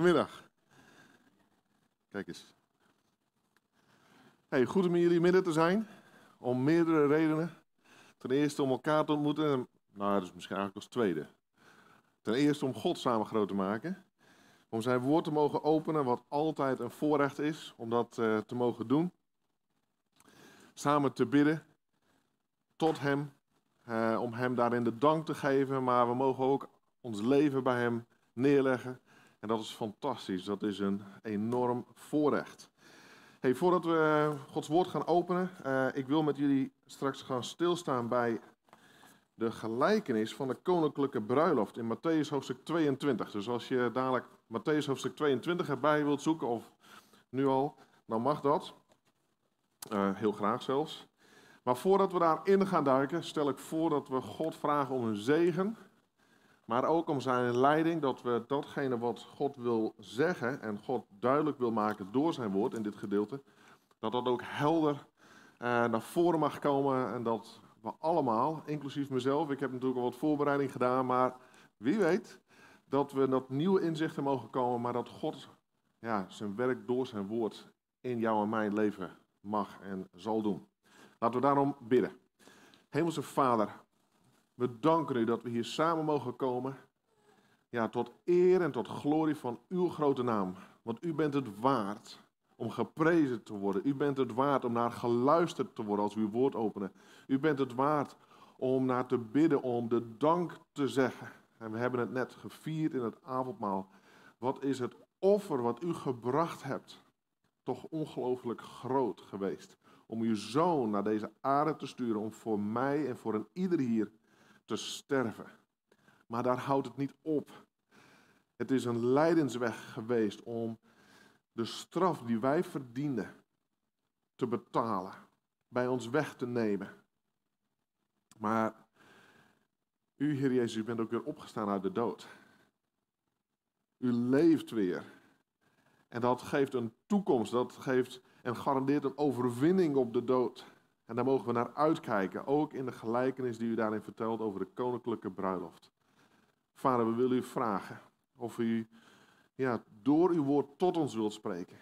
goedemiddag. Kijk eens. Hey, goed om in jullie midden te zijn. Om meerdere redenen. Ten eerste om elkaar te ontmoeten. Nou, dat is misschien eigenlijk als tweede. Ten eerste om God samen groot te maken. Om zijn woord te mogen openen, wat altijd een voorrecht is om dat uh, te mogen doen. Samen te bidden tot Hem. Uh, om Hem daarin de dank te geven. Maar we mogen ook ons leven bij Hem neerleggen. En dat is fantastisch. Dat is een enorm voorrecht. Hey, voordat we Gods woord gaan openen, uh, ik wil met jullie straks gaan stilstaan bij de gelijkenis van de koninklijke bruiloft in Matthäus hoofdstuk 22. Dus als je dadelijk Matthäus hoofdstuk 22 erbij wilt zoeken, of nu al, dan mag dat. Uh, heel graag zelfs. Maar voordat we daarin gaan duiken, stel ik voor dat we God vragen om een zegen maar ook om zijn leiding, dat we datgene wat God wil zeggen en God duidelijk wil maken door zijn woord in dit gedeelte, dat dat ook helder eh, naar voren mag komen en dat we allemaal, inclusief mezelf, ik heb natuurlijk al wat voorbereiding gedaan, maar wie weet dat we dat nieuwe inzichten mogen komen, maar dat God ja, zijn werk door zijn woord in jou en mijn leven mag en zal doen. Laten we daarom bidden. Hemelse Vader, we danken u dat we hier samen mogen komen. Ja, tot eer en tot glorie van uw grote naam. Want u bent het waard om geprezen te worden. U bent het waard om naar geluisterd te worden als we uw woord openen. U bent het waard om naar te bidden, om de dank te zeggen. En we hebben het net gevierd in het avondmaal. Wat is het offer wat u gebracht hebt? Toch ongelooflijk groot geweest. Om uw zoon naar deze aarde te sturen, om voor mij en voor een ieder hier te sterven. Maar daar houdt het niet op. Het is een lijdensweg geweest om de straf die wij verdienden te betalen, bij ons weg te nemen. Maar u, Heer Jezus, u bent ook weer opgestaan uit de dood. U leeft weer. En dat geeft een toekomst, dat geeft en garandeert een overwinning op de dood. En daar mogen we naar uitkijken, ook in de gelijkenis die u daarin vertelt over de koninklijke bruiloft. Vader, we willen u vragen of u ja, door uw woord tot ons wilt spreken.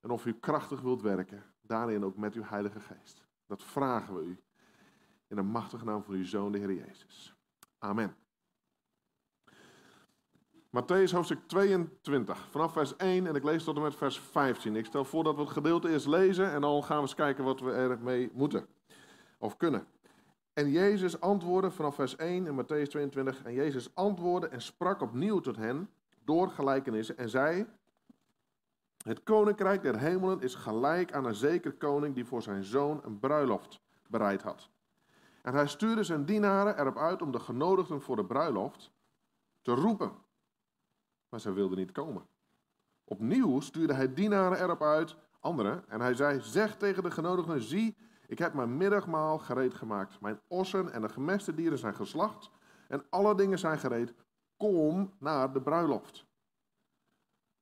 En of u krachtig wilt werken, daarin ook met uw Heilige Geest. Dat vragen we u in de machtige naam van uw Zoon, de Heer Jezus. Amen. Matthäus hoofdstuk 22, vanaf vers 1 en ik lees tot en met vers 15. Ik stel voor dat we het gedeelte eerst lezen en dan gaan we eens kijken wat we ermee moeten of kunnen. En Jezus antwoordde vanaf vers 1 in Matthäus 22. En Jezus antwoordde en sprak opnieuw tot hen door gelijkenissen en zei: Het koninkrijk der hemelen is gelijk aan een zeker koning die voor zijn zoon een bruiloft bereid had. En hij stuurde zijn dienaren erop uit om de genodigden voor de bruiloft te roepen maar zij wilden niet komen. Opnieuw stuurde hij dienaren erop uit, anderen, en hij zei, zeg tegen de genodigden, zie, ik heb mijn middagmaal gereed gemaakt. Mijn ossen en de gemeste dieren zijn geslacht en alle dingen zijn gereed. Kom naar de bruiloft.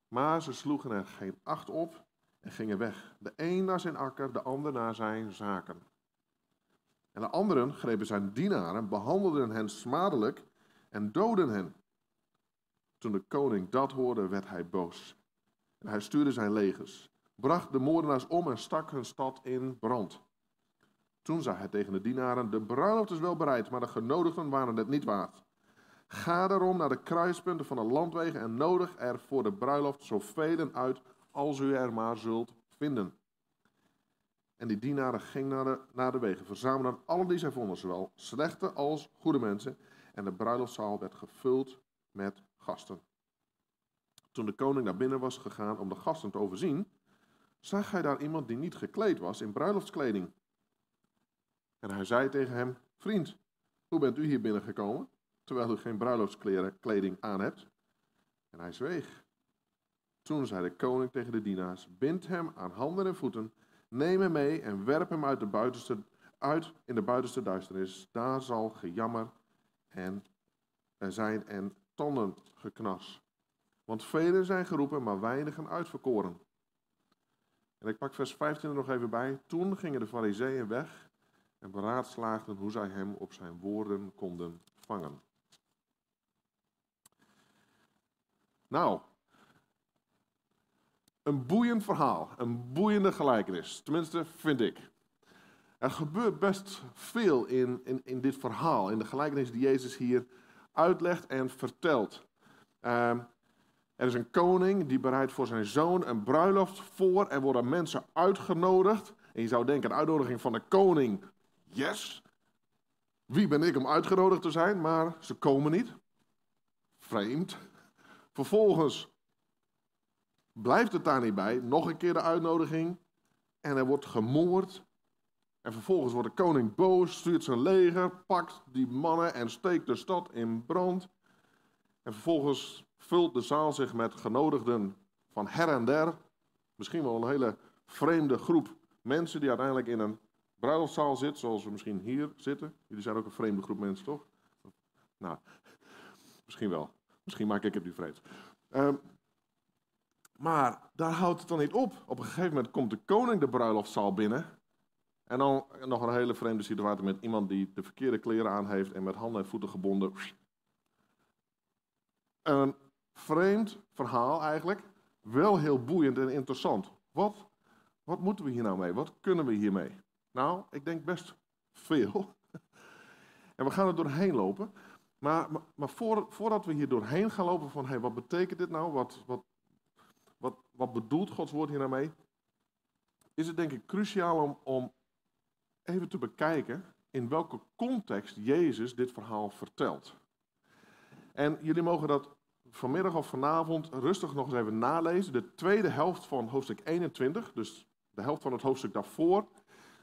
Maar ze sloegen er geen acht op en gingen weg. De een naar zijn akker, de ander naar zijn zaken. En de anderen grepen zijn dienaren, behandelden hen smadelijk en doden hen. Toen de koning dat hoorde, werd hij boos. En hij stuurde zijn legers, bracht de moordenaars om en stak hun stad in brand. Toen zei hij tegen de dienaren: De bruiloft is wel bereid, maar de genodigden waren het niet waard. Ga daarom naar de kruispunten van de landwegen en nodig er voor de bruiloft zoveel uit als u er maar zult vinden. En die dienaren gingen naar de, naar de wegen, verzamelden alle die zij vonden, zowel slechte als goede mensen. En de bruiloftzaal werd gevuld met Toen de koning naar binnen was gegaan om de gasten te overzien, zag hij daar iemand die niet gekleed was in bruiloftskleding. En hij zei tegen hem: Vriend, hoe bent u hier binnengekomen, terwijl u geen bruiloftskleding aan hebt? En hij zweeg. Toen zei de koning tegen de dienaars: Bind hem aan handen en voeten, neem hem mee en werp hem uit, de buitenste, uit in de buitenste duisternis. Daar zal gejammer en zijn en geknas. Want velen zijn geroepen, maar weinigen uitverkoren. En ik pak vers 15 er nog even bij. Toen gingen de fariseeën weg en beraadslaagden hoe zij hem op zijn woorden konden vangen. Nou, een boeiend verhaal, een boeiende gelijkenis. Tenminste, vind ik. Er gebeurt best veel in, in, in dit verhaal, in de gelijkenis die Jezus hier uitlegt en vertelt. Ehm, er is een koning die bereidt voor zijn zoon een bruiloft voor. Er worden mensen uitgenodigd. En je zou denken, een uitnodiging van de koning, yes. Wie ben ik om uitgenodigd te zijn? Maar ze komen niet. Vreemd. Vervolgens blijft het daar niet bij. Nog een keer de uitnodiging. En er wordt gemoord. En vervolgens wordt de koning boos, stuurt zijn leger, pakt die mannen en steekt de stad in brand. En vervolgens vult de zaal zich met genodigden van her en der. Misschien wel een hele vreemde groep mensen die uiteindelijk in een bruiloftszaal zit, zoals we misschien hier zitten. Jullie zijn ook een vreemde groep mensen, toch? Nou, misschien wel. Misschien maak ik het nu vreemd. Uh, maar daar houdt het dan niet op. Op een gegeven moment komt de koning de bruiloftszaal binnen. En dan nog een hele vreemde situatie met iemand die de verkeerde kleren aan heeft en met handen en voeten gebonden. Een vreemd verhaal eigenlijk, wel heel boeiend en interessant. Wat, wat moeten we hier nou mee? Wat kunnen we hiermee? Nou, ik denk best veel. En we gaan er doorheen lopen. Maar, maar, voordat we hier doorheen gaan lopen van, hey, wat betekent dit nou? Wat, wat, wat, wat bedoelt Gods woord hier nou? Is het denk ik cruciaal om, om even te bekijken in welke context Jezus dit verhaal vertelt. En jullie mogen dat vanmiddag of vanavond rustig nog eens even nalezen. De tweede helft van hoofdstuk 21, dus de helft van het hoofdstuk daarvoor.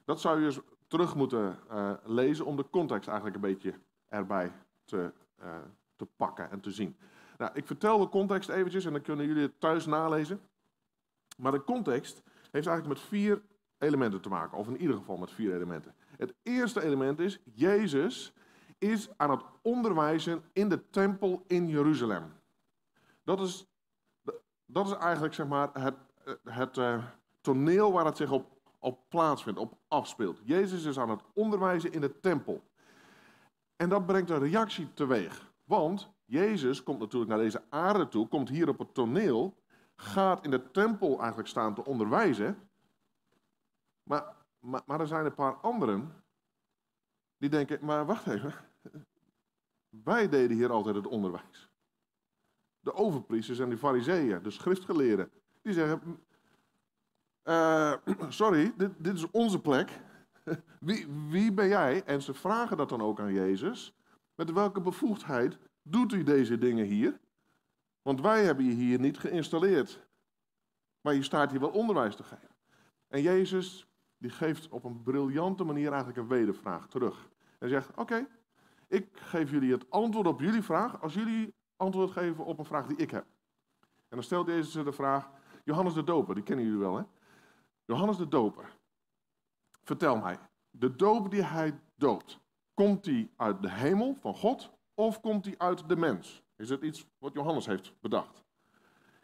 Dat zou je eens terug moeten uh, lezen om de context eigenlijk een beetje erbij te, uh, te pakken en te zien. Nou, ik vertel de context eventjes en dan kunnen jullie het thuis nalezen. Maar de context heeft eigenlijk met vier elementen te maken, of in ieder geval met vier elementen. Het eerste element is, Jezus is aan het onderwijzen in de tempel in Jeruzalem. Dat is, dat is eigenlijk zeg maar, het, het uh, toneel waar het zich op, op plaatsvindt, op afspeelt. Jezus is aan het onderwijzen in de tempel. En dat brengt een reactie teweeg. Want Jezus komt natuurlijk naar deze aarde toe, komt hier op het toneel, gaat in de tempel eigenlijk staan te onderwijzen. Maar, maar, maar er zijn een paar anderen die denken, maar wacht even, wij deden hier altijd het onderwijs. De overpriesters en de fariseeën, de schriftgeleerden, die zeggen, uh, sorry, dit, dit, is onze plek. Wie, wie ben jij? En ze vragen dat dan ook aan Jezus. Met welke bevoegdheid doet u deze dingen hier? Want wij hebben je hier niet geïnstalleerd. Maar je staat hier wel onderwijs te geven. En Jezus die geeft op een briljante manier eigenlijk een wedervraag terug. En zegt, oké, ik geef jullie het antwoord op jullie vraag als jullie antwoord geven op een vraag die ik heb. En dan stelt Jezus de vraag, Johannes de Doper, die kennen jullie wel hè? Johannes de Doper, vertel mij, de doop die hij doopt, komt die uit de hemel van God of komt die uit de mens? Is het iets wat Johannes heeft bedacht?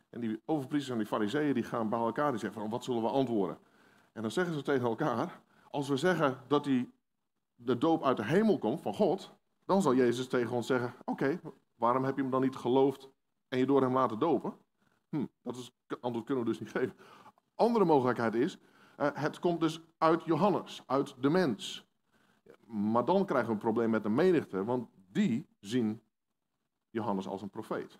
En die overpriesters en die fariseeën die gaan bij elkaar die zeggen van wat zullen we antwoorden? En dan zeggen ze tegen elkaar, als we zeggen dat die, de doop uit de hemel komt van God, dan zal Jezus tegen ons zeggen, oké, waarom heb je hem dan niet geloofd en je door hem laten dopen? Hm, dat is, antwoord kunnen we dus niet geven. Andere mogelijkheid is, uh, het komt dus uit Johannes, uit de mens. Maar dan krijgen we een probleem met de menigte, want die zien Johannes als een profeet.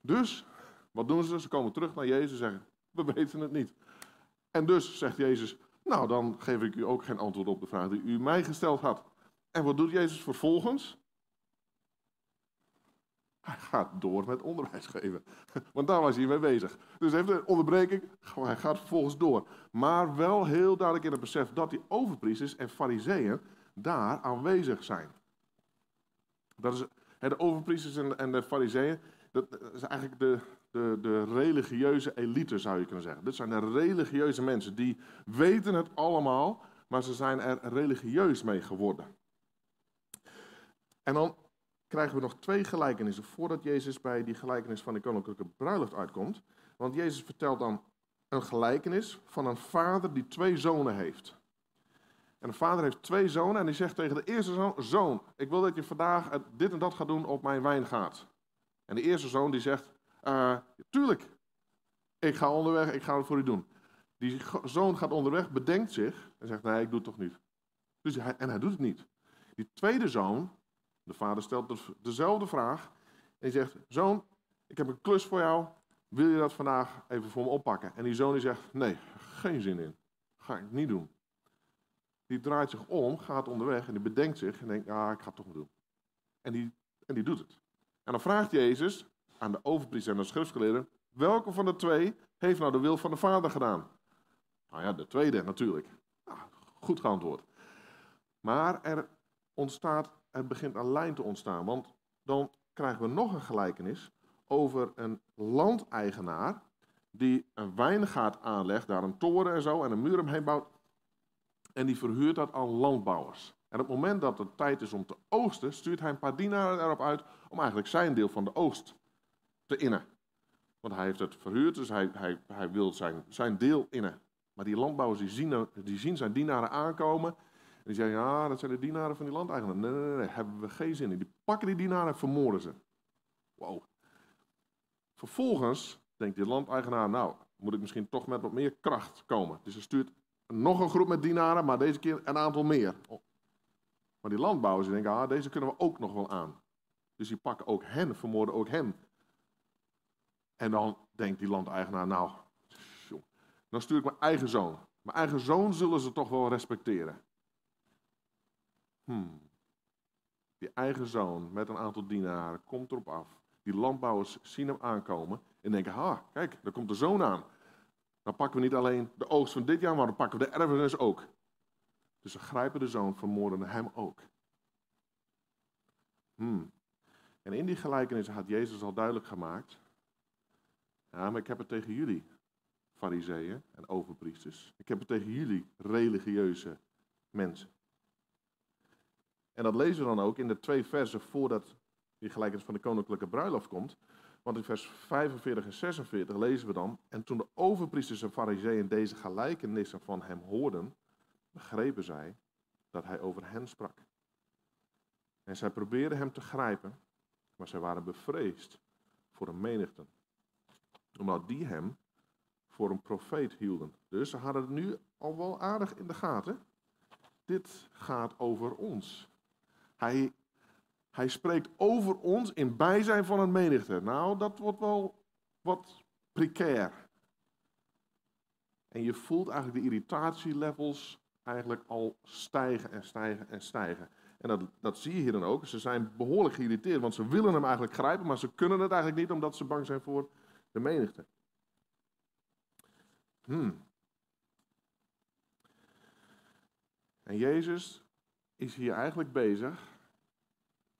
Dus, wat doen ze? Ze komen terug naar Jezus en zeggen, we weten het niet. En dus zegt Jezus, nou dan geef ik u ook geen antwoord op de vraag die u mij gesteld had. En wat doet Jezus vervolgens? Hij gaat door met onderwijs geven. Want daar was hij mee bezig. Dus heeft een onderbreking, hij gaat vervolgens door. Maar wel heel duidelijk in het besef dat die overpriesters en fariseeën daar aanwezig zijn. Dat is, de overpriesters en de fariseeën, dat is eigenlijk de, de, de religieuze elite, zou je kunnen zeggen. Dit zijn de religieuze mensen, die weten het allemaal, maar ze zijn er religieus mee geworden. En dan krijgen we nog twee gelijkenissen voordat Jezus bij die gelijkenis van de koninklijke bruiloft uitkomt. Want Jezus vertelt dan een gelijkenis van een vader die twee zonen heeft. En de vader heeft twee zonen en die zegt tegen de eerste zoon, zoon, ik wil dat je vandaag dit en dat gaat doen op mijn wijngaard. En de eerste zoon die zegt, uh, tuurlijk, ik ga onderweg, ik ga het voor u doen. Die zoon gaat onderweg, bedenkt zich en zegt, nee, ik doe het toch niet. Dus en hij doet het niet. Die tweede zoon, de vader stelt dezelfde vraag. En hij zegt, zoon, ik heb een klus voor jou. Wil je dat vandaag even voor me oppakken? En die zoon die zegt, nee, geen zin in. Ga ik niet doen. Die draait zich om, gaat onderweg en die bedenkt zich en denkt, ja, ik ga het toch doen. En die, en die doet het. En dan vraagt Jezus aan de overpriester en de schriftgeleerden, welke van de twee heeft nou de wil van de vader gedaan? Nou ja, de tweede natuurlijk. Nou, goed geantwoord. Maar er ontstaat, er begint een lijn te ontstaan. Want dan krijgen we nog een gelijkenis over een landeigenaar die een wijngaard aanlegt, daar een toren en zo en een muur omheen bouwt. En die verhuurt dat aan landbouwers. En op het moment dat het tijd is om te oogsten, stuurt hij een paar dienaren erop uit om eigenlijk zijn deel van de oogst te innen. Want hij heeft het verhuurd, dus hij, hij, hij wil zijn, zijn deel innen. Maar die landbouwers die zien, die zien zijn dienaren aankomen. En die zeggen, ja, dat zijn de dienaren van die landeigenaar. Nee, nee, nee, nee, hebben we geen zin in. Die pakken die dienaren en vermoorden ze. Wow. Vervolgens denkt die landeigenaar, nou, moet ik misschien toch met wat meer kracht komen. Dus hij stuurt nog een groep met dienaren, maar deze keer een aantal meer. Maar die landbouwers denken, ah, deze kunnen we ook nog wel aan. Dus die pakken ook hen, vermoorden ook hem. En dan denkt die landeigenaar, nou, dan stuur ik mijn eigen zoon. Mijn eigen zoon zullen ze toch wel respecteren. Hmm. Die eigen zoon met een aantal dienaren komt erop af. Die landbouwers zien hem aankomen en denken, ha, kijk, daar komt de zoon aan. Dan pakken we niet alleen de oogst van dit jaar, maar dan pakken we de erfenis ook. Dus ze grijpen de zoon, vermoorden hem ook. Hmm. En in die gelijkenis had Jezus al duidelijk gemaakt. Ja, maar ik heb het tegen jullie, fariseeën en overpriesters. Ik heb het tegen jullie, religieuze mensen. En dat lezen we dan ook in de twee versen voordat die gelijkenis van de koninklijke bruiloft komt. Want in vers 45 en 46 lezen we dan, en toen de overpriesters en fariseeën deze gelijkenissen van hem hoorden, begrepen zij dat hij over hen sprak. En zij probeerden hem te grijpen, maar zij waren bevreesd voor een menigte, omdat die hem voor een profeet hielden. Dus ze hadden het nu al wel aardig in de gaten. Dit gaat over ons. Hij hij spreekt over ons in bijzijn van een menigte. Nou, dat wordt wel wat precair. En je voelt eigenlijk de irritatielevels eigenlijk al stijgen en stijgen en stijgen. En dat, dat zie je hier dan ook. Ze zijn behoorlijk geïrriteerd, want ze willen hem eigenlijk grijpen, maar ze kunnen het eigenlijk niet omdat ze bang zijn voor de menigte. Hmm. En Jezus is hier eigenlijk bezig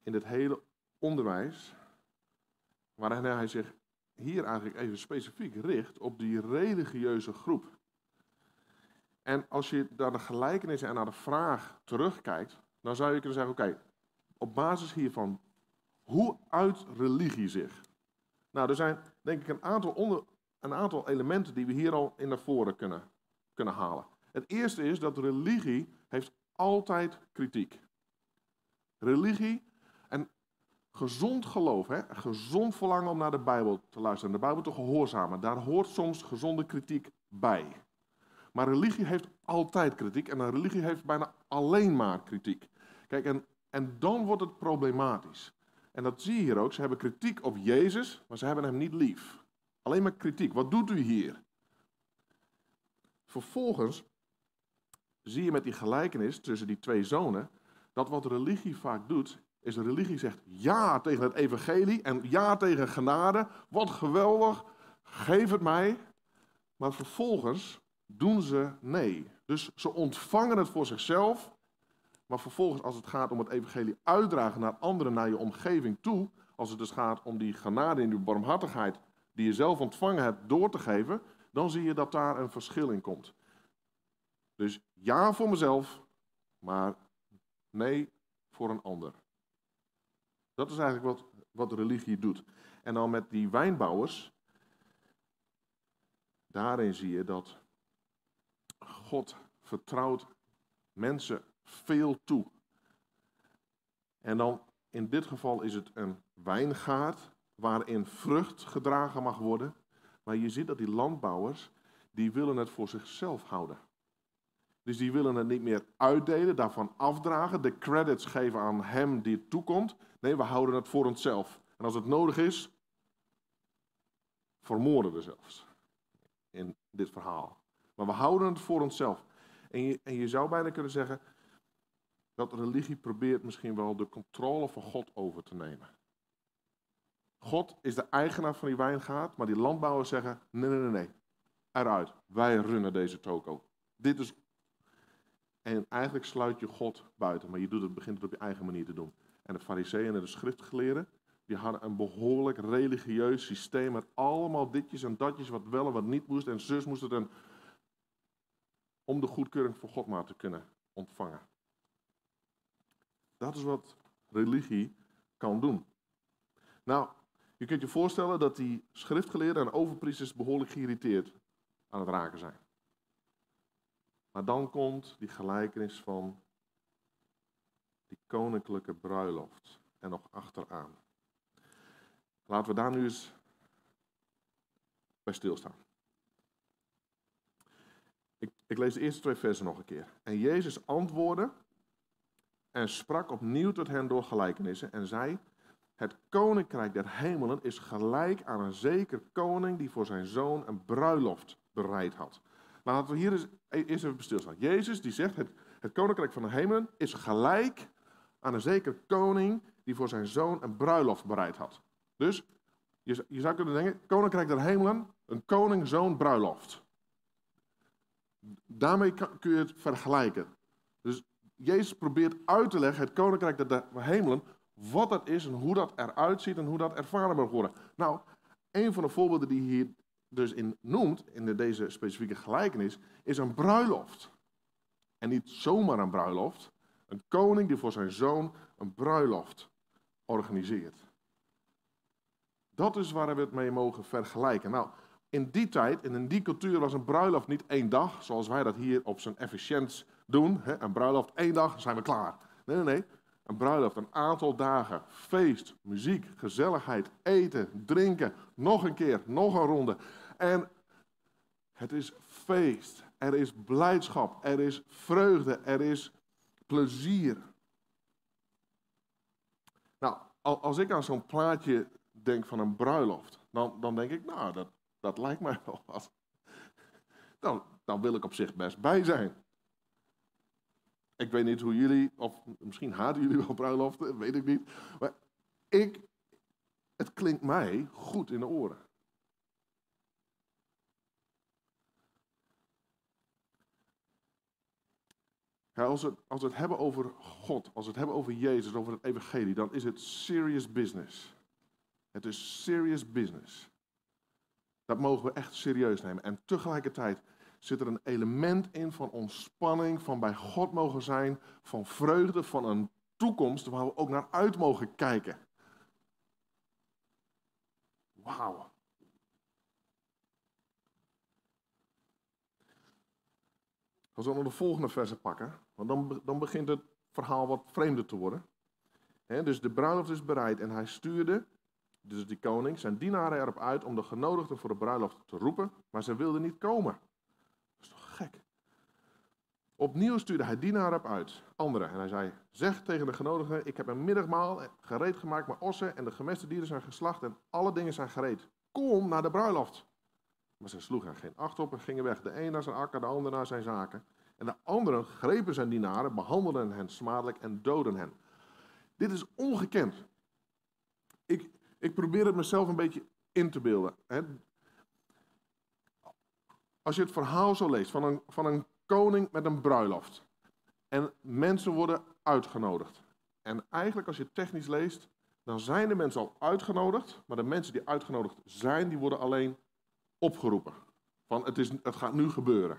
in dit hele onderwijs, waarin hij zich hier eigenlijk even specifiek richt op die religieuze groep. En als je naar de gelijkenissen en naar de vraag terugkijkt, dan zou je kunnen zeggen, oké, op basis hiervan, hoe uit religie zich? Nou, er zijn denk ik een aantal, onder, een aantal elementen die we hier al in naar voren kunnen, kunnen halen. Het eerste is dat religie heeft altijd kritiek. Religie gezond geloof, hè, gezond verlangen om naar de Bijbel te luisteren, de Bijbel te gehoorzamen, daar hoort soms gezonde kritiek bij. Maar religie heeft altijd kritiek en een religie heeft bijna alleen maar kritiek. Kijk, en, en dan wordt het problematisch. En dat zie je hier ook. Ze hebben kritiek op Jezus, maar ze hebben hem niet lief. Alleen maar kritiek. Wat doet u hier? Vervolgens zie je met die gelijkenis tussen die twee zonen dat wat religie vaak doet, is de religie zegt ja tegen het evangelie en ja tegen genade. Wat geweldig, geef het mij. Maar vervolgens doen ze nee. Dus ze ontvangen het voor zichzelf. Maar vervolgens als het gaat om het evangelie uitdragen naar anderen, naar je omgeving toe. Als het dus gaat om die genade en die barmhartigheid die je zelf ontvangen hebt door te geven. Dan zie je dat daar een verschil in komt. Dus ja voor mezelf, maar nee voor een ander. Dat is eigenlijk wat, wat religie doet. En dan met die wijnbouwers, daarin zie je dat God vertrouwt mensen veel toe. En dan in dit geval is het een wijngaard waarin vrucht gedragen mag worden. Maar je ziet dat die landbouwers, die willen het voor zichzelf houden. Dus die willen het niet meer uitdelen, daarvan afdragen, de credits geven aan hem die het toekomt. Nee, we houden het voor onszelf. En als het nodig is, vermoorden we zelfs. In dit verhaal. Maar we houden het voor onszelf. En je, en je zou bijna kunnen zeggen dat religie probeert misschien wel de controle van God over te nemen. God is de eigenaar van die wijngaard, maar die landbouwers zeggen: nee, nee, nee, nee, eruit. Wij runnen deze toko. Dit is. En eigenlijk sluit je God buiten, maar je doet het, begint het op je eigen manier te doen. En de fariseeën en de schriftgeleerden, die hadden een behoorlijk religieus systeem met allemaal ditjes en datjes, wat wel en wat niet moest. En zus moest het een, om de goedkeuring van God maar te kunnen ontvangen. Dat is wat religie kan doen. Nou, je kunt je voorstellen dat die schriftgeleerden en overpriesters behoorlijk geïrriteerd aan het raken zijn. Maar dan komt die gelijkenis van die koninklijke bruiloft en nog achteraan. Laten we daar nu eens bij stilstaan. Ik, ik lees de eerste twee versen nog een keer. En Jezus antwoordde en sprak opnieuw tot hen door gelijkenissen en zei: Het koninkrijk der hemelen is gelijk aan een zeker koning die voor zijn zoon een bruiloft bereid had. Maar laten we hier eens, eerst even stilstaan. Jezus die zegt: het, het koninkrijk van de hemelen is gelijk aan een zeker koning die voor zijn zoon een bruiloft bereid had. Dus je, je zou kunnen denken: Koninkrijk der hemelen, een koning, zoon, bruiloft. Daarmee kun je het vergelijken. Jezus probeert uit te leggen, het koninkrijk der hemelen, wat dat is en hoe dat eruit ziet en hoe dat ervaren mag worden. Nou, een van de voorbeelden die hier dus in noemt, in deze specifieke gelijkenis, is een bruiloft. En niet zomaar een bruiloft, een koning die voor zijn zoon een bruiloft organiseert. Dat is waar we het mee mogen vergelijken. Nou, in die tijd en in die cultuur was een bruiloft niet één dag, zoals wij dat hier op zijn efficiënt doen. Hè? Een bruiloft één dag, zijn we klaar. Nee, nee, nee. Een bruiloft, een aantal dagen, feest, muziek, gezelligheid, eten, drinken, nog een keer, nog een ronde. En het is feest, er is blijdschap, er is vreugde, er is plezier. Nou, als ik aan zo'n plaatje denk van een bruiloft, dan, dan denk ik, nou, dat, dat lijkt mij wel wat. Dan, dan wil ik op zich best bij zijn. Ik weet niet hoe jullie, of misschien haten jullie wel bruiloften, weet ik niet. Maar ik, het klinkt mij goed in de oren. Als, we, als we het hebben over God, als we het hebben over Jezus, over het evangelie, dan is het serious business. Het is serious business. Dat mogen we echt serieus nemen. En tegelijkertijd zit er een element in van ontspanning, van bij God mogen zijn, van vreugde, van een toekomst waar we ook naar uit mogen kijken. Wauw. Als we dan de volgende versen pakken, want dan, dan begint het verhaal wat vreemder te worden. dus de bruiloft is bereid en hij stuurde, dus die koning, zijn dienaren erop uit om de genodigden voor de bruiloft te roepen, maar ze wilden niet komen. Opnieuw stuurde hij dienaren op uit, anderen. En hij zei, zeg tegen de genodigden, ik heb een middagmaal gereed gemaakt, maar ossen en de gemeste dieren zijn geslacht en alle dingen zijn gereed. Kom naar de bruiloft. Maar ze sloegen er geen acht op en gingen weg. De een naar zijn akker, de ander naar zijn zaken. En de anderen grepen zijn dienaren, behandelden hen smadelijk en doden hen. Dit is ongekend. Ik, ik probeer het mezelf een beetje in te beelden. Als je het verhaal zo leest van een, van een koning met een bruiloft. En mensen worden uitgenodigd. En eigenlijk als je technisch leest, dan zijn de mensen al uitgenodigd. Maar de mensen die uitgenodigd zijn, die worden alleen opgeroepen. Van het, is, het gaat nu gebeuren.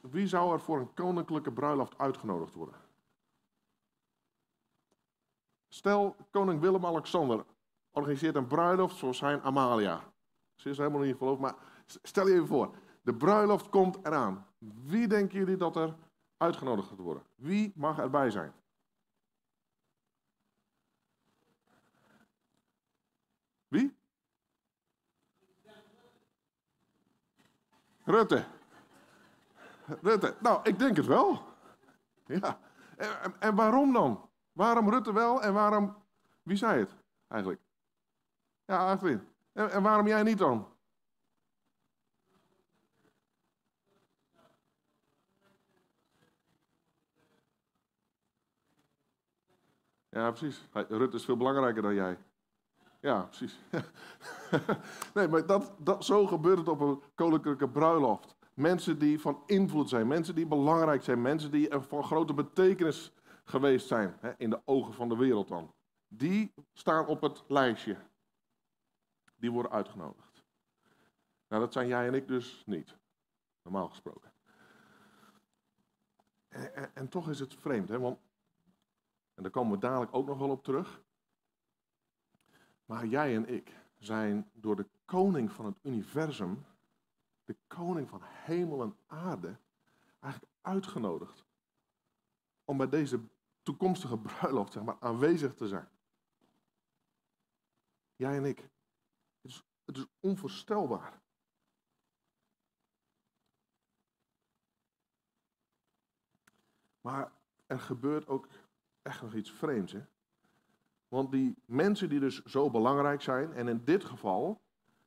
Wie zou er voor een koninklijke bruiloft uitgenodigd worden? Stel, koning Willem-Alexander organiseert een bruiloft voor zijn Amalia. Ze is helemaal niet in maar stel je even voor. De bruiloft komt eraan. Wie denken jullie dat er uitgenodigd gaat worden? Wie mag erbij zijn? Wie? Rutte. Rutte. Nou, ik denk het wel. Ja. En, en, waarom dan? Waarom Rutte wel en waarom... Wie zei het eigenlijk? Ja, eigenlijk. En, waarom jij niet dan? Ja, precies. Rutte is veel belangrijker dan jij. Ja, precies. nee, maar dat, dat, zo gebeurt het op een koninklijke bruiloft. Mensen die van invloed zijn, mensen die belangrijk zijn, mensen die van grote betekenis geweest zijn, hè, in de ogen van de wereld dan. Die staan op het lijstje. Die worden uitgenodigd. Nou, dat zijn jij en ik dus niet, normaal gesproken. En, en, toch is het vreemd, hè, want, en daar komen we dadelijk ook nog wel op terug. Maar jij en ik zijn door de koning van het universum, de koning van hemel en aarde, eigenlijk uitgenodigd om bij deze toekomstige bruiloft zeg maar, aanwezig te zijn. Jij en ik. Het is, onvoorstelbaar. Maar er gebeurt ook echt nog iets vreemds. Hè? Want die mensen die dus zo belangrijk zijn, en in dit geval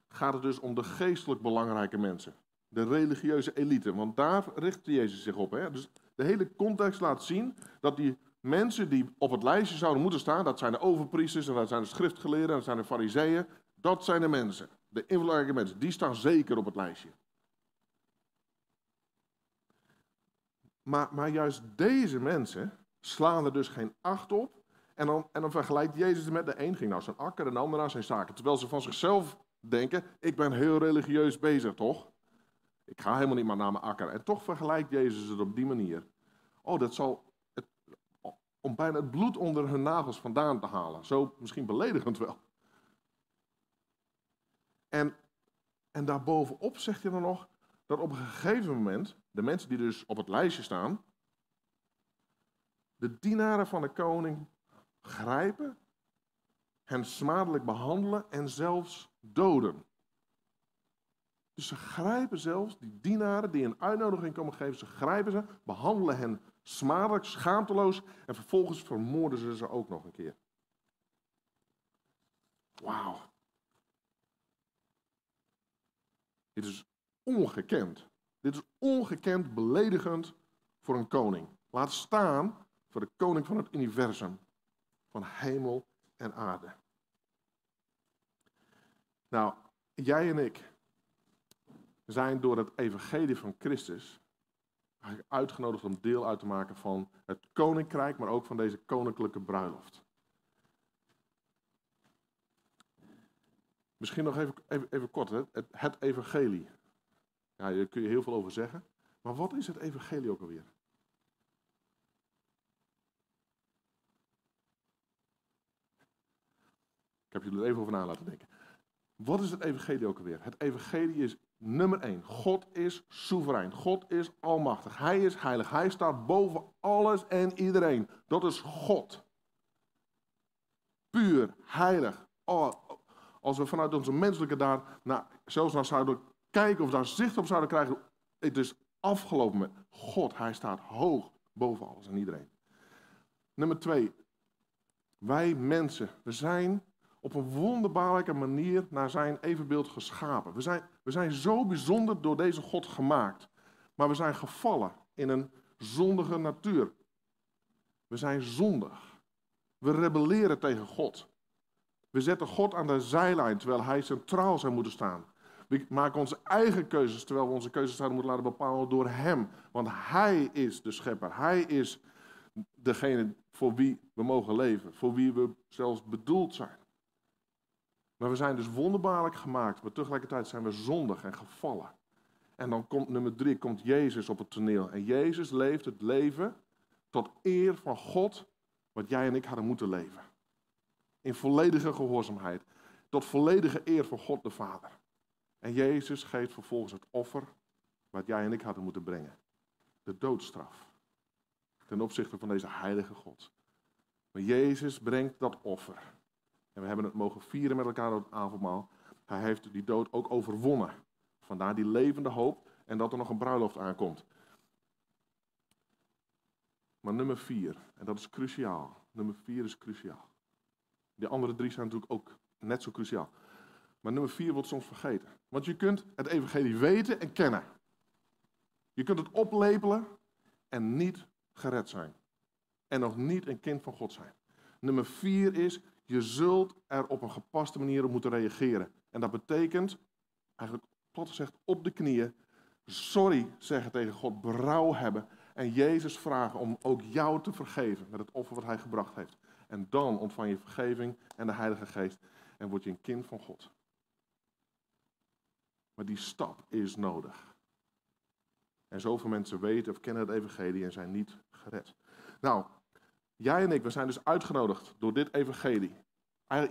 gaat het dus om de geestelijk belangrijke mensen. De religieuze elite, want daar richt Jezus zich op. Hè? Dus de hele context laat zien dat die mensen die op het lijstje zouden moeten staan, dat zijn de overpriesters en dat zijn de schriftgeleerden en dat zijn de fariseeën, dat zijn de mensen, de invloedrijke mensen, die staan zeker op het lijstje. Maar, maar juist deze mensen slaan er dus geen acht op en dan, en dan vergelijkt Jezus met de een ging naar zijn akker en de ander naar zijn zaken. Terwijl ze van zichzelf denken, ik ben heel religieus bezig, toch? Ik ga helemaal niet meer naar mijn akker. En toch vergelijkt Jezus het op die manier. Oh, dat zal, het, om bijna het bloed onder hun nagels vandaan te halen. Zo misschien beledigend wel. En, en daarbovenop zegt hij dan nog dat op een gegeven moment, de mensen die dus op het lijstje staan, de dienaren van de koning grijpen, hen smadelijk behandelen en zelfs doden. Dus ze grijpen zelfs die dienaren die een uitnodiging komen geven, ze grijpen ze, behandelen hen smadelijk, schaamteloos en vervolgens vermoorden ze ze ook nog een keer. Wauw. Dit is ongekend. Dit is ongekend beledigend voor een koning. Laat staan voor de koning van het universum van hemel en aarde. Nou, jij en ik zijn door het evangelie van Christus uitgenodigd om deel uit te maken van het koninkrijk, maar ook van deze koninklijke bruiloft. Misschien nog even, even, even kort, het, het evangelie. Ja, daar kun je heel veel over zeggen. Maar wat is het evangelie ook alweer? Ik heb jullie er even over na laten denken. Wat is het evangelie ook alweer? Het evangelie is nummer één. God is soeverein. God is almachtig. Hij is heilig. Hij staat boven alles en iedereen. Dat is God. Puur, heilig. Als we vanuit onze menselijke daar naar, zelfs naar zouden kijken of daar zicht op zouden krijgen. Het is afgelopen met God. Hij staat hoog boven alles en iedereen. Nummer twee. Wij mensen, we zijn op een wonderbaarlijke manier naar zijn evenbeeld geschapen. We zijn, we zijn zo bijzonder door deze God gemaakt. Maar we zijn gevallen in een zondige natuur. We zijn zondig. We rebelleren tegen God. We zetten God aan de zijlijn terwijl hij centraal zou moeten staan. We maken onze eigen keuzes terwijl we onze keuzes zouden moeten laten bepalen door Hem. Want Hij is de schepper. Hij is degene voor wie we mogen leven. Voor wie we zelfs bedoeld zijn. Maar we zijn dus wonderbaarlijk gemaakt, maar tegelijkertijd zijn we zondig en gevallen. En dan komt nummer drie, komt Jezus op het toneel. En Jezus leeft het leven tot eer van God, wat jij en ik hadden moeten leven. In volledige gehoorzaamheid. Tot volledige eer van God de Vader. En Jezus geeft vervolgens het offer wat jij en ik hadden moeten brengen. De doodstraf. Ten opzichte van deze heilige God. Maar Jezus brengt dat offer. En we hebben het mogen vieren met elkaar op het avondmaal. Hij heeft die dood ook overwonnen. Vandaar die levende hoop. en dat er nog een bruiloft aankomt. Maar nummer vier, en dat is cruciaal. Nummer vier is cruciaal. Die andere drie zijn natuurlijk ook net zo cruciaal. Maar nummer vier wordt soms vergeten. Want je kunt het evangelie weten en kennen. Je kunt het oplepelen en niet gered zijn. En nog niet een kind van God zijn. Nummer vier is, je zult er op een gepaste manier op moeten reageren. En dat betekent, eigenlijk plat gezegd, op de knieën, sorry zeggen tegen God, berouw hebben en Jezus vragen om ook jou te vergeven met het offer wat hij gebracht heeft. En dan ontvang je vergeving en de Heilige Geest en word je een kind van God. Maar die stap is nodig. En zoveel mensen weten of kennen het evangelie en zijn niet gered. Nou, jij en ik, we zijn dus uitgenodigd door dit evangelie.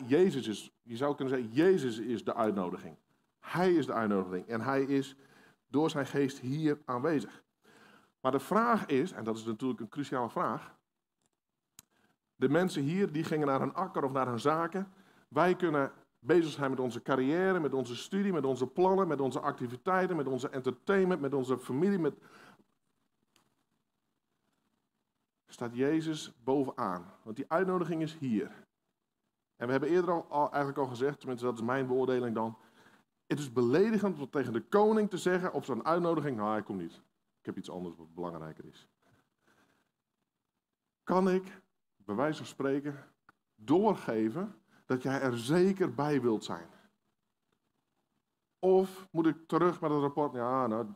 Jezus is, je zou kunnen zeggen, Jezus is de uitnodiging. Hij is de uitnodiging en hij is door zijn geest hier aanwezig. Maar de vraag is, en dat is natuurlijk een cruciale vraag. De mensen hier die gingen naar een akker of naar hun zaken. Wij kunnen bezig zijn met onze carrière, met onze studie, met onze plannen, met onze activiteiten, met onze entertainment, met onze familie. Met... Staat Jezus bovenaan. Want die uitnodiging is hier. En we hebben eerder al, eigenlijk al gezegd, tenminste dat is mijn beoordeling dan. Het is beledigend om tegen de koning te zeggen op zo'n uitnodiging, nou hij komt niet. Ik heb iets anders wat belangrijker is. Kan ik, bij wijze van spreken, doorgeven dat jij er zeker bij wilt zijn? Of moet ik terug met het rapport, ja, nou,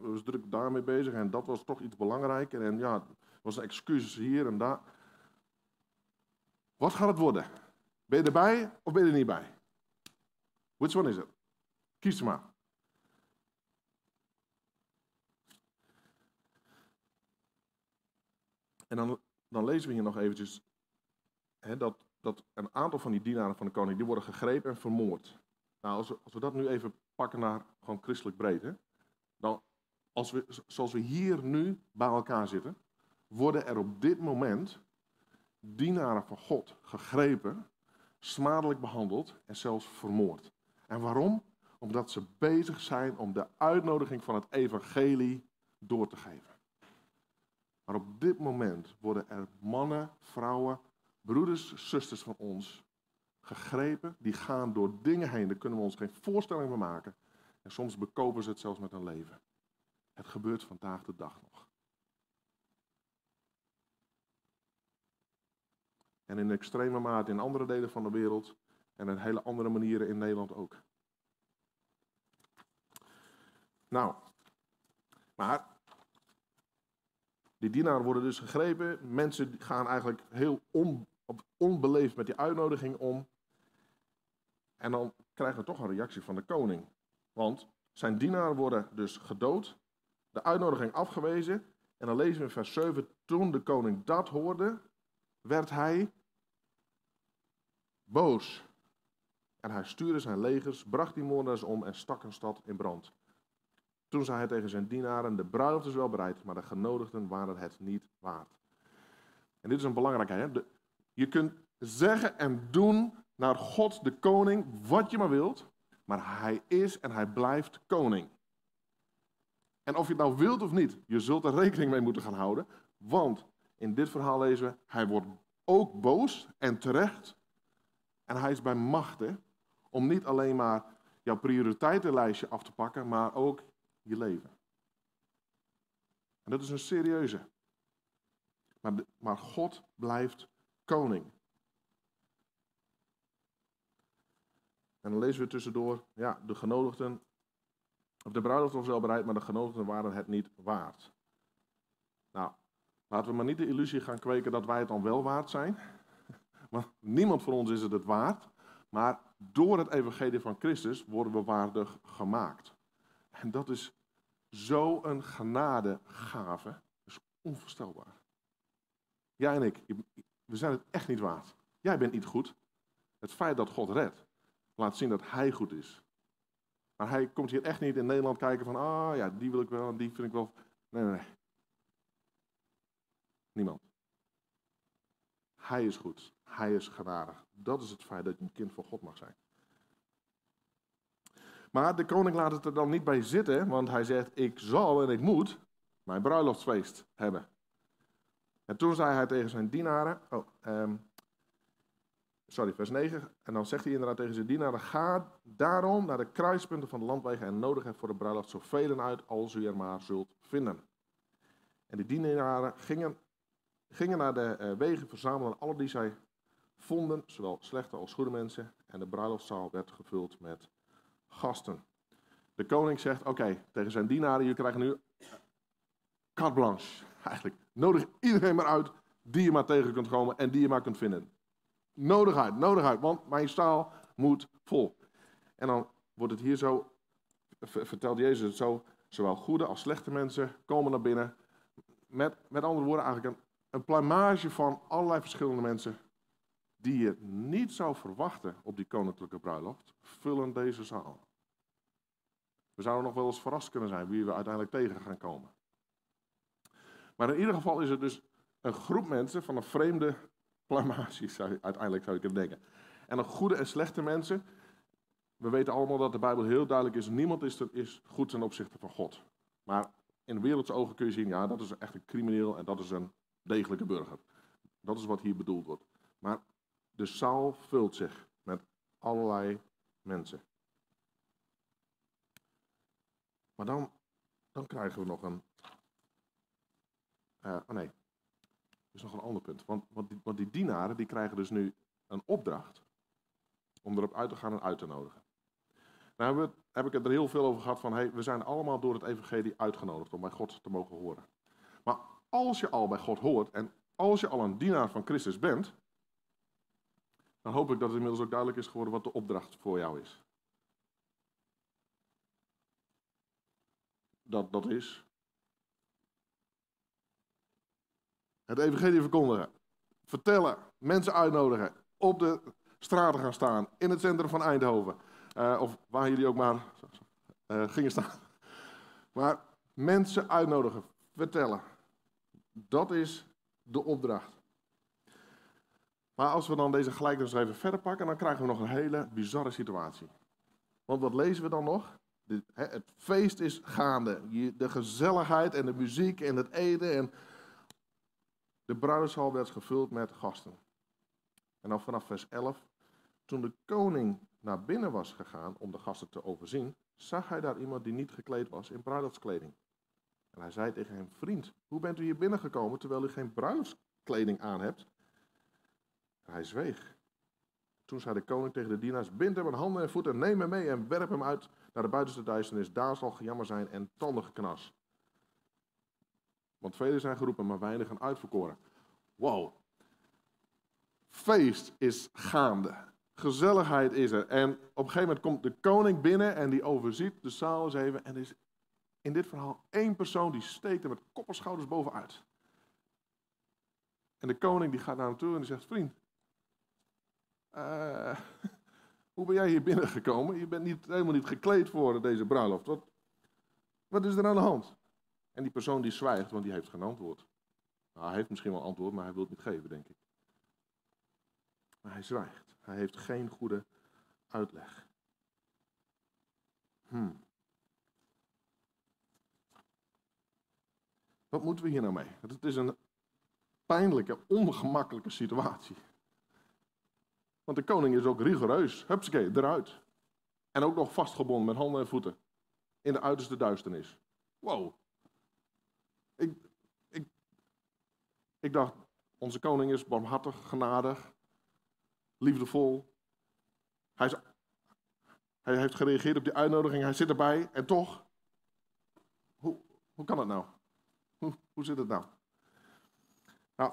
we was druk daarmee bezig en dat was toch iets belangrijker en ja, was een excuus hier en daar. Wat gaat het worden? Ben je erbij of ben je er niet bij? Which one is it? Kies maar. En dan, dan lezen we hier nog eventjes hè, dat, dat een aantal van die dienaren van de koning, die worden gegrepen en vermoord. Nou, als we, als we dat nu even pakken naar gewoon christelijk breed, dan, als we, zoals we hier nu bij elkaar zitten, worden er op dit moment dienaren van God gegrepen, smadelijk behandeld en zelfs vermoord. En waarom? Omdat ze bezig zijn om de uitnodiging van het evangelie door te geven. Maar op dit moment worden er mannen, vrouwen, broeders, zusters van ons gegrepen. Die gaan door dingen heen, daar kunnen we ons geen voorstelling van maken. En soms bekopen ze het zelfs met hun leven. Het gebeurt vandaag de dag nog. En in extreme mate in andere delen van de wereld. En in hele andere manieren in Nederland ook. Nou, maar die dienaren worden dus gegrepen. Mensen gaan eigenlijk heel on, onbeleefd met die uitnodiging om. En dan krijgen we toch een reactie van de koning. Want zijn dienaren worden dus gedood, de uitnodiging afgewezen. En dan lezen we in vers 7, toen de koning dat hoorde, werd hij boos. En hij stuurde zijn legers, bracht die moordenaars om en stak een stad in brand. Toen zei hij tegen zijn dienaren, de bruiloft is wel bereid, maar de genodigden waren het niet waard. En dit is een belangrijke. Hè? je kunt zeggen en doen naar God de koning wat je maar wilt, maar hij is en hij blijft koning. En of je het nou wilt of niet, je zult er rekening mee moeten gaan houden, want in dit verhaal lezen we, hij wordt ook boos en terecht. En hij is bij machten om niet alleen maar jouw prioriteitenlijstje af te pakken, maar ook je leven. En dat is een serieuze. Maar, maar God blijft koning. En dan lezen we tussendoor, ja, de genodigden, of de bruiloft was wel bereid, maar de genodigden waren het niet waard. Nou, laten we maar niet de illusie gaan kweken dat wij het dan wel waard zijn. Want niemand van ons is het het waard. Maar door het evangelie van Christus worden we waardig gemaakt. En dat is Zo'n genadegave. Is onvoorstelbaar. Jij en ik, we zijn het echt niet waard. Jij bent niet goed. Het feit dat God redt, laat zien dat Hij goed is. Maar Hij komt hier echt niet in Nederland kijken van, ah ja, die wil ik wel, die vind ik wel. Nee, nee, nee. Niemand. Hij is goed. Hij is genadig. Dat is het feit dat je een kind van God mag zijn. Maar de koning laat het er dan niet bij zitten, want hij zegt: Ik zal en ik moet mijn bruiloftsfeest hebben. En toen zei hij tegen zijn dienaren. Oh, ehm, sorry, vers 9. En dan zegt hij inderdaad tegen zijn dienaren: Ga daarom naar de kruispunten van de landwegen en nodig hen voor de bruiloft zoveel uit als u er maar zult vinden. En die dienaren gingen, gingen naar de uh, wegen, verzamelen alle die zij vonden, zowel slechte als goede mensen. En de bruiloftszaal werd gevuld met gasten. De koning zegt: Oké, tegen zijn dienaren: Jullie krijgen nu carte blanche. Eigenlijk, nodig iedereen maar uit die je maar tegen kunt komen en die je maar kunt vinden. Nodig uit, nodig uit, want mijn staal moet vol. En dan wordt het hier zo, vertelt Jezus het zo, zowel goede als slechte mensen komen naar binnen. Met, met andere woorden eigenlijk een, een plumage van allerlei verschillende mensen die je niet zou verwachten op die koninklijke bruiloft, vullen deze zaal. We zouden nog wel eens verrast kunnen zijn wie we uiteindelijk tegen gaan komen. Maar in ieder geval is het dus een groep mensen van een vreemde plamatie, uiteindelijk zou ik het denken. En een goede en slechte mensen. We weten allemaal dat de Bijbel heel duidelijk is: niemand is, er, is goed ten opzichte van God. Maar in wereldse ogen kun je zien: ja, dat is echt een crimineel en dat is een degelijke burger. Dat is wat hier bedoeld wordt. Maar de zaal vult zich met allerlei mensen. Maar dan, dan krijgen we nog een uh, oh nee, is nog een ander punt. Want, want, die, die dienaren die krijgen dus nu een opdracht om erop uit te gaan en uit te nodigen. Nou heb, heb ik het er heel veel over gehad van, hey, we zijn allemaal door het evangelie uitgenodigd om bij God te mogen horen. Maar als je al bij God hoort en als je al een dienaar van Christus bent, dan hoop ik dat het inmiddels ook duidelijk is geworden wat de opdracht voor jou is. Dat, dat is Het evangelie verkondigen. Vertellen. Mensen uitnodigen. Op de straten gaan staan. In het centrum van Eindhoven. Uh, of waar jullie ook maar uh, gingen staan. Maar mensen uitnodigen. Vertellen. Dat is de opdracht. Maar als we dan deze gelijkenis even verder pakken, dan krijgen we nog een hele bizarre situatie. Want wat lezen we dan nog? Het feest is gaande. De gezelligheid en de muziek en het eten en de bruidshal werd gevuld met gasten. En dan vanaf vers 11. Toen de koning naar binnen was gegaan om de gasten te overzien, zag hij daar iemand die niet gekleed was in bruiloftskleding. En hij zei tegen hem: Vriend, hoe bent u hier binnengekomen terwijl u geen bruiloftskleding aan hebt? Hij zweeg. Toen zei de koning tegen de dienaars: Bind hem aan handen en voeten, neem hem mee en werp hem uit naar de buitenste duisternis. Daar zal gejammer zijn en tandige want velen zijn geroepen, maar weinigen uitverkoren. Wow. Feest is gaande. Gezelligheid is er. En op een gegeven moment komt de koning binnen en die overziet de zaal eens even. En er is in dit verhaal één persoon die steekt er met kop en schouders bovenuit. En de koning die gaat naar hem toe en die zegt, vriend, uh, hoe ben jij hier binnengekomen? Je bent niet, helemaal niet gekleed voor deze bruiloft. Wat, wat is er aan de hand? En die persoon die zwijgt, want die heeft geen antwoord. Nou, hij heeft misschien wel antwoord, maar hij wil het niet geven, denk ik. Maar hij zwijgt. Hij heeft geen goede uitleg. Hmm. Wat moeten we hier nou mee? Het is een pijnlijke, ongemakkelijke situatie. Want de koning is ook rigoureus. Hupsakee, eruit. En ook nog vastgebonden met handen en voeten. In de uiterste duisternis. Wow, ik, ik, ik dacht, onze koning is barmhartig, genadig, liefdevol. Hij, is, hij heeft gereageerd op die uitnodiging, hij zit erbij en toch, hoe, hoe kan het nou? Hoe, hoe zit het nou? Nou,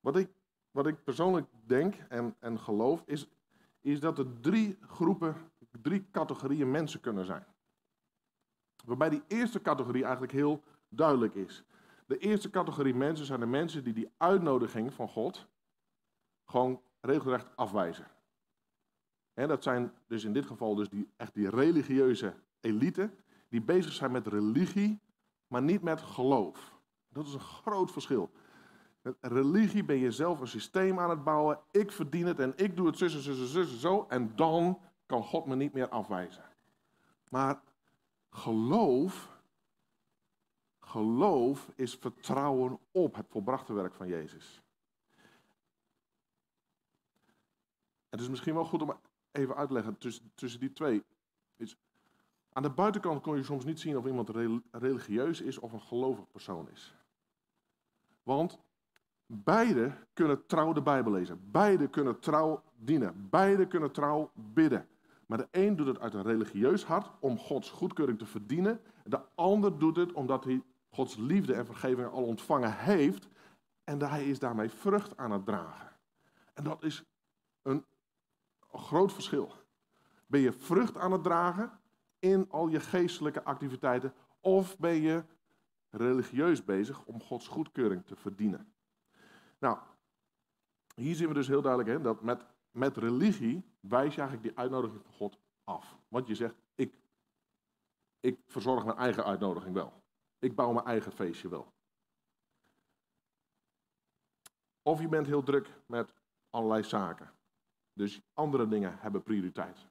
wat ik, wat ik persoonlijk denk en, en geloof, is, is dat er drie groepen, drie categorieën mensen kunnen zijn. Waarbij die eerste categorie eigenlijk heel duidelijk is. De eerste categorie mensen zijn de mensen die die uitnodiging van God gewoon regelrecht afwijzen. En dat zijn dus in dit geval dus die, echt die religieuze elite, die bezig zijn met religie, maar niet met geloof. Dat is een groot verschil. Met religie ben je zelf een systeem aan het bouwen. Ik verdien het en ik doe het zussen, zussen, zussen, zo. En dan kan God me niet meer afwijzen. Maar geloof, geloof is vertrouwen op het volbrachte werk van Jezus. Het is misschien wel goed om even uit te leggen tussen, tussen die twee. Aan de buitenkant kon je soms niet zien of iemand religieus is of een gelovig persoon is. Want beide kunnen trouw de Bijbel lezen. Beide kunnen trouw dienen. Beide kunnen trouw bidden. Maar de een doet het uit een religieus hart om Gods goedkeuring te verdienen. De ander doet het omdat hij Gods liefde en vergeving al ontvangen heeft. En hij is daarmee vrucht aan het dragen. En dat is een groot verschil. Ben je vrucht aan het dragen in al je geestelijke activiteiten? Of ben je religieus bezig om Gods goedkeuring te verdienen? Nou, hier zien we dus heel duidelijk hè, dat met, met religie wijs je eigenlijk die uitnodiging van God af. Want je zegt, ik, ik verzorg mijn eigen uitnodiging wel. Ik bouw mijn eigen feestje wel. Of je bent heel druk met allerlei zaken. Dus andere dingen hebben prioriteit.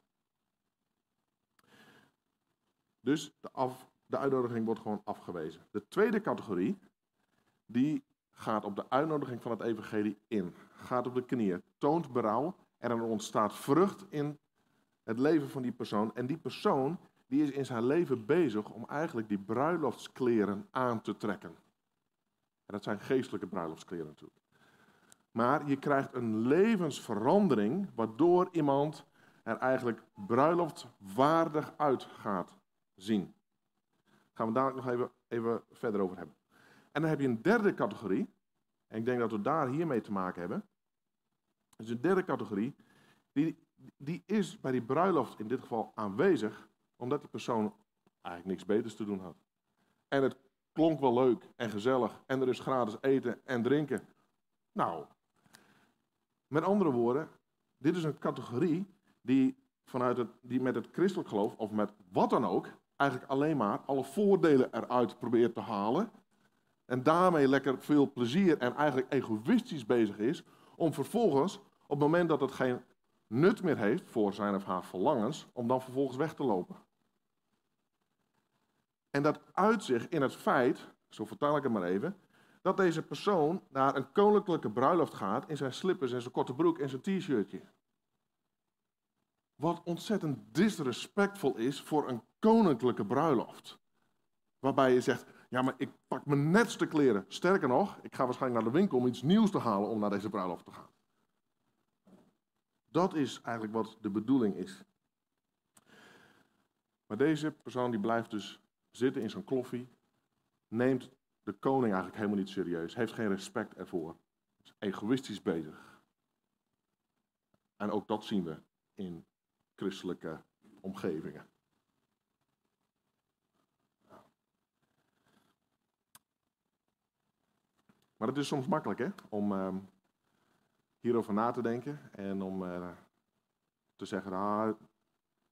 Dus de, af, de uitnodiging wordt gewoon afgewezen. De tweede categorie, die gaat op de uitnodiging van het evangelie in. Gaat op de knieën, toont berouw en er ontstaat vrucht in het leven van die persoon. En die persoon die is in zijn leven bezig om eigenlijk die bruiloftskleren aan te trekken. En dat zijn geestelijke bruiloftskleren natuurlijk. Maar je krijgt een levensverandering waardoor iemand er eigenlijk bruiloftwaardig uit gaat zien. Daar gaan we dadelijk nog even, even verder over hebben. En dan heb je een derde categorie. En ik denk dat we daar hiermee te maken hebben. Dus een derde categorie. Die, die is bij die bruiloft in dit geval aanwezig. Omdat die persoon eigenlijk niks beters te doen had. En het klonk wel leuk en gezellig. En er is gratis eten en drinken. Nou, met andere woorden, dit is een categorie die, vanuit het, die met het christelijk geloof, of met wat dan ook, eigenlijk alleen maar alle voordelen eruit probeert te halen. En daarmee lekker veel plezier en eigenlijk egoïstisch bezig is, om vervolgens, op het moment dat het geen nut meer heeft voor zijn of haar verlangens, om dan vervolgens weg te lopen. En dat uit zich in het feit, zo vertaal ik het maar even, dat deze persoon naar een koninklijke bruiloft gaat in zijn slippers en zijn korte broek en zijn t-shirtje. Wat ontzettend disrespectvol is voor een koninklijke bruiloft. Waarbij je zegt, ja maar ik pak mijn netste kleren. Sterker nog, ik ga waarschijnlijk naar de winkel om iets nieuws te halen om naar deze bruiloft te gaan. Dat is eigenlijk wat de bedoeling is. Maar deze persoon die blijft dus zitten in zijn kloffie, neemt de koning eigenlijk helemaal niet serieus. Heeft geen respect ervoor. Is egoïstisch bezig. En ook dat zien we in christelijke omgevingen. Maar het is soms makkelijk hè, om uh, hierover na te denken en om uh, te zeggen, ah,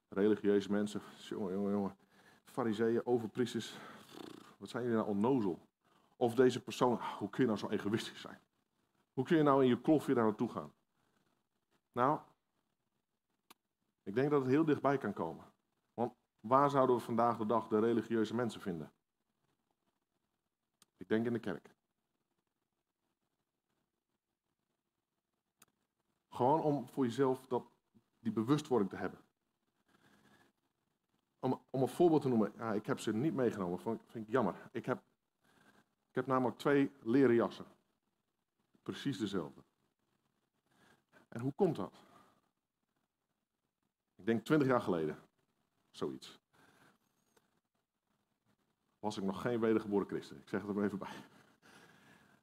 religieuze mensen, jongen, jongen, jongen, fariseeën, overpriesters, wat zijn jullie nou onnozel? Of deze persoon, ah, hoe kun je nou zo egoïstisch zijn? Hoe kun je nou in je kloffie daar naartoe gaan? Nou, ik denk dat het heel dichtbij kan komen. Want waar zouden we vandaag de dag de religieuze mensen vinden? Ik denk in de kerk. Gewoon om voor jezelf dat, die bewustwording te hebben. Om, om een voorbeeld te noemen, ja, ik heb ze niet meegenomen, vind, vind ik jammer. Ik heb ik heb namelijk twee leren jassen. Precies dezelfde. En hoe komt dat? Ik denk twintig jaar geleden. Zoiets. Was ik nog geen wedergeboren christen. Ik zeg het er maar even bij.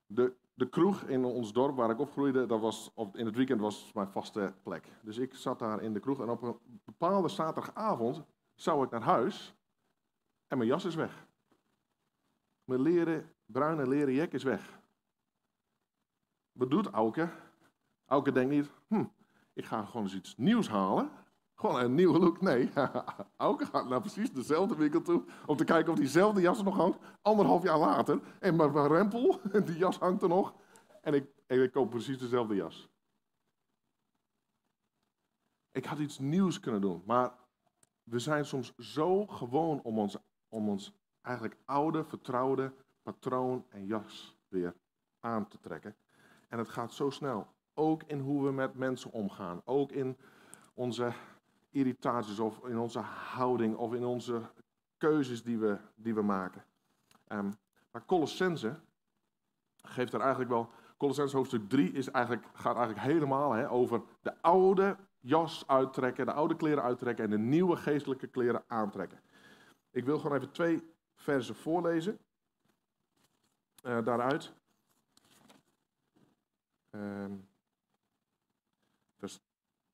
De, de kroeg in ons dorp waar ik opgroeide, dat was, in het weekend was mijn vaste plek. Dus ik zat daar in de kroeg en op een bepaalde zaterdagavond zou ik naar huis en mijn jas is weg. Mijn leren bruine leren jek is weg. Wat doet Auke? Auke denkt niet, hm, ik ga gewoon eens iets nieuws halen. Gewoon een nieuwe look. Nee, Auke gaat naar precies dezelfde winkel toe om te kijken of diezelfde jas er nog hangt. Anderhalf jaar later. En mijn rempel, die jas hangt er nog. En ik, ik koop precies dezelfde jas. Ik had iets nieuws kunnen doen, maar we zijn soms zo gewoon om ons, om ons eigenlijk oude, vertrouwde patroon en jas weer aan te trekken. En het gaat zo snel. Ook in hoe we met mensen omgaan. Ook in onze irritaties of in onze houding of in onze keuzes die we, die we maken. Um, maar Colossense geeft er eigenlijk wel. Colossense hoofdstuk 3 is eigenlijk, gaat eigenlijk helemaal hè, over de oude jas uittrekken, de oude kleren uittrekken en de nieuwe geestelijke kleren aantrekken. Ik wil gewoon even twee versen voorlezen. Uh, daaruit. Uh,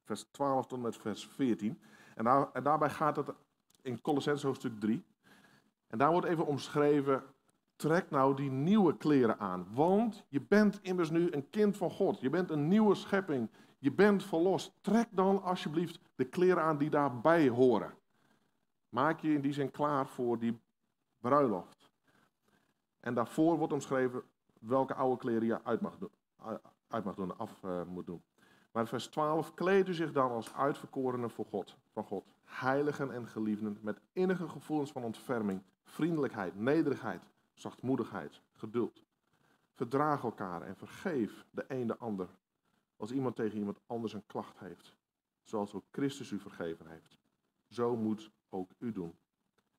vers, vers 12 tot met vers 14. En, daar, en daarbij gaat het in Colossense hoofdstuk 3. En daar wordt even omschreven, trek nou die nieuwe kleren aan. Want je bent immers nu een kind van God. Je bent een nieuwe schepping. Je bent verlost. Trek dan alsjeblieft de kleren aan die daarbij horen. Maak je in die zin klaar voor die bruiloft. En daarvoor wordt omschreven welke oude kleren je uit mag doen, uit mag doen af uh, moet doen. Maar vers 12, kleed u zich dan als uitverkorenen voor God, van God, heiligen en geliefden, met innige gevoelens van ontferming, vriendelijkheid, nederigheid, zachtmoedigheid, geduld. Verdraag elkaar en vergeef de een de ander, als iemand tegen iemand anders een klacht heeft, zoals ook Christus u vergeven heeft. Zo moet ook u doen.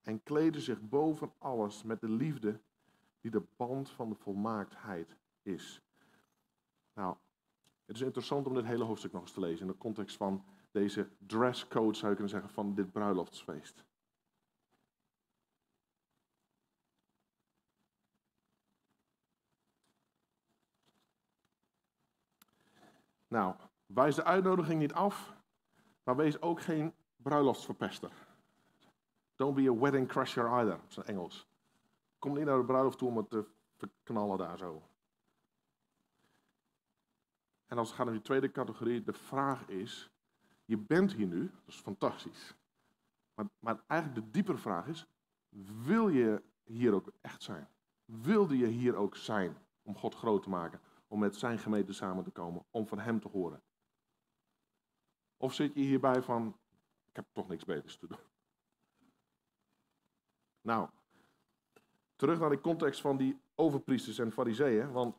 En kleden zich boven alles met de liefde die de band van de volmaaktheid is. Nou, het is interessant om dit hele hoofdstuk nog eens te lezen in de context van deze dresscode, zou je kunnen zeggen, van dit bruiloftsfeest. Nou, wijs de uitnodiging niet af, maar wees ook geen bruiloftsverpester. Don't be a wedding crasher either, op zijn Engels. Kom niet naar de bruiloft toe om het te verknallen daar zo. En als we gaan naar die tweede categorie, de vraag is, je bent hier nu, dat is fantastisch. Maar, maar eigenlijk de diepere vraag is, wil je hier ook echt zijn? Wilde je hier ook zijn om God groot te maken? Om met zijn gemeente samen te komen, om van hem te horen? Of zit je hierbij van, ik heb toch niks beters te doen? Nou, terug naar de context van die overpriesters en fariseeën, want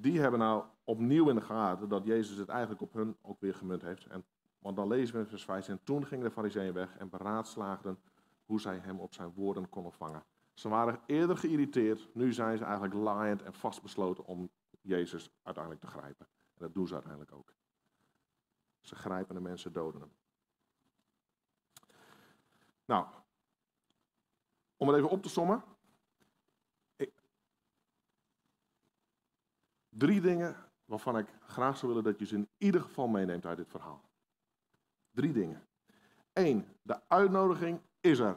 die hebben nou opnieuw in de gaten dat Jezus het eigenlijk op hun ook weer gemunt heeft. En, want dan lezen we in vers 5, en toen gingen de fariseeën weg en beraadslaagden hoe zij hem op zijn woorden konden vangen. Ze waren eerder geïrriteerd, nu zijn ze eigenlijk laaiend en vastbesloten om Jezus uiteindelijk te grijpen. En dat doen ze uiteindelijk ook. Ze grijpen de mensen, doden hem. Nou, om het even op te sommen. Drie dingen waarvan ik graag zou willen dat je ze in ieder geval meeneemt uit dit verhaal. Drie dingen. Eén, de uitnodiging is er.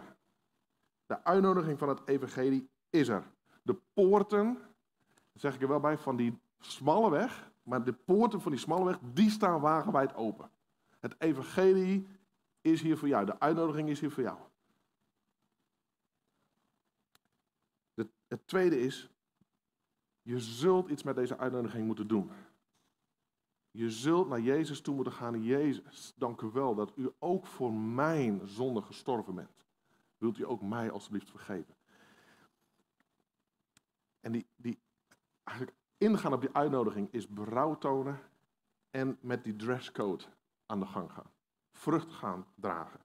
De uitnodiging van het evangelie is er. De poorten, zeg ik er wel bij, van die smalle weg, maar de poorten van die smalle weg, die staan wagenwijd open. Het evangelie is hier voor jou. De uitnodiging is hier voor jou. het tweede is, je zult iets met deze uitnodiging moeten doen. Je zult naar Jezus toe moeten gaan. Jezus, dank u wel dat u ook voor mijn zonde gestorven bent. Wilt u ook mij alsjeblieft vergeven? En die, die eigenlijk ingaan op die uitnodiging is berouw tonen en met die dresscode aan de gang gaan. Vrucht gaan dragen.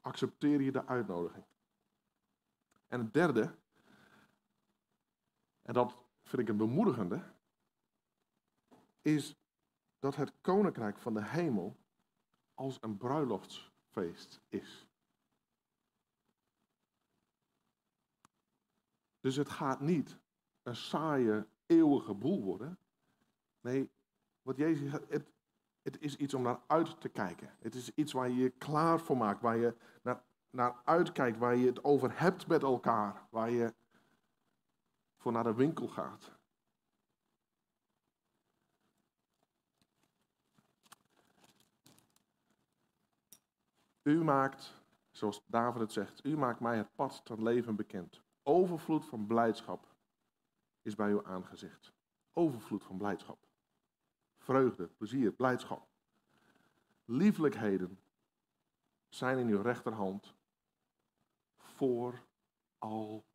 Accepteer je de uitnodiging. En het derde, en dat vind ik een bemoedigende, is dat het koninkrijk van de hemel als een bruiloftsfeest is. Dus het gaat niet een saaie, eeuwige boel worden. Nee, wat Jezus het, het is iets om naar uit te kijken. Het is iets waar je je klaar voor maakt, waar je naar, naar uitkijkt, waar je het over hebt met elkaar, waar je naar de winkel gaat. U maakt, zoals David het zegt, u maakt mij het pad tot leven bekend. Overvloed van blijdschap is bij uw aangezicht. Overvloed van blijdschap. Vreugde, plezier, blijdschap. Lieflijkheden zijn in uw rechterhand voor altijd.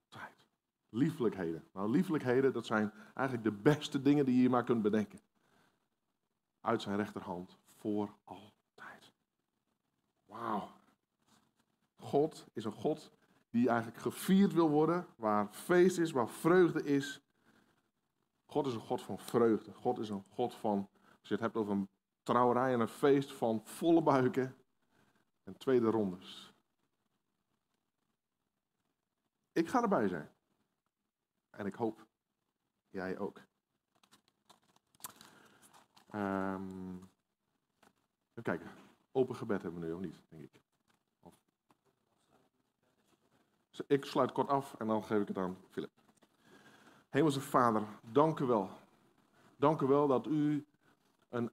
Lieflijkheden. Nou, lieflijkheden, dat zijn eigenlijk de beste dingen die je maar kunt bedenken. Uit zijn rechterhand voor altijd. Wauw. God is een God die eigenlijk gevierd wil worden, waar feest is, waar vreugde is. God is een God van vreugde. God is een God van, als je het hebt over een trouwerij en een feest van volle buiken en tweede rondes. Ik ga erbij zijn. En ik hoop jij ook. Um, even kijken. Open gebed hebben we nu of niet, denk ik. Of... Ik sluit kort af en dan geef ik het aan Philip. Hemelse Vader, dank u wel. Dank u wel dat u een,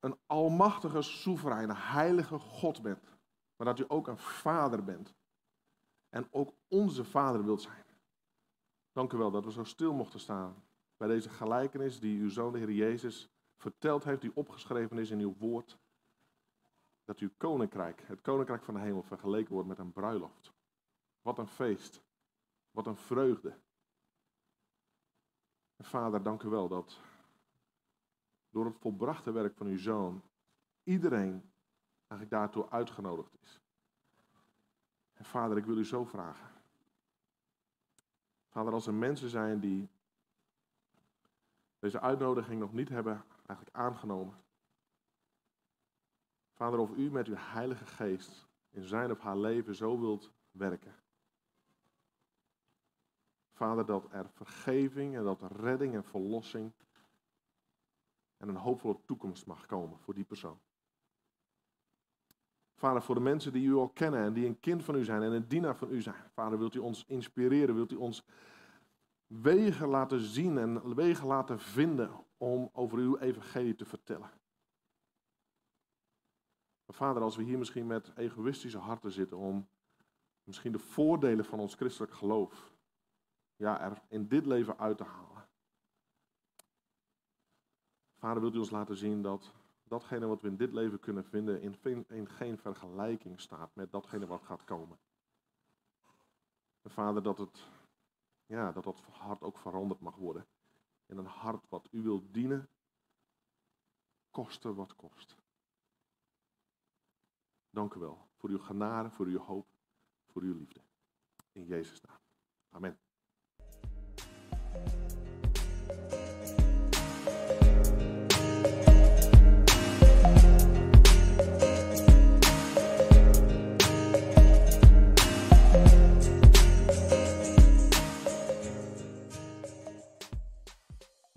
een almachtige, soevereine, heilige God bent. Maar dat u ook een vader bent. En ook onze vader wilt zijn. Dank u wel dat we zo stil mochten staan bij deze gelijkenis die uw zoon, de Heer Jezus, verteld heeft, die opgeschreven is in uw woord. Dat uw koninkrijk, het koninkrijk van de hemel, vergeleken wordt met een bruiloft. Wat een feest. Wat een vreugde. En vader, dank u wel dat door het volbrachte werk van uw zoon iedereen eigenlijk daartoe uitgenodigd is. En vader, ik wil u zo vragen. Vader, als er mensen zijn die deze uitnodiging nog niet hebben eigenlijk aangenomen. Vader, of u met uw Heilige Geest in zijn of haar leven zo wilt werken. Vader, dat er vergeving en dat redding en verlossing en een hoopvolle toekomst mag komen voor die persoon. Vader, voor de mensen die u al kennen en die een kind van u zijn en een dienaar van u zijn. Vader, wilt u ons inspireren, wilt u ons wegen laten zien en wegen laten vinden om over uw evangelie te vertellen. Vader, als we hier misschien met egoïstische harten zitten om misschien de voordelen van ons christelijk geloof ja, er in dit leven uit te halen. Vader, wilt u ons laten zien dat datgene wat we in dit leven kunnen vinden in, geen vergelijking staat met datgene wat gaat komen. En vader, dat het ja, dat dat hart ook veranderd mag worden. In een hart wat u wilt dienen, koste wat kost. Dank u wel voor uw genade, voor uw hoop, voor uw liefde. In Jezus' naam. Amen.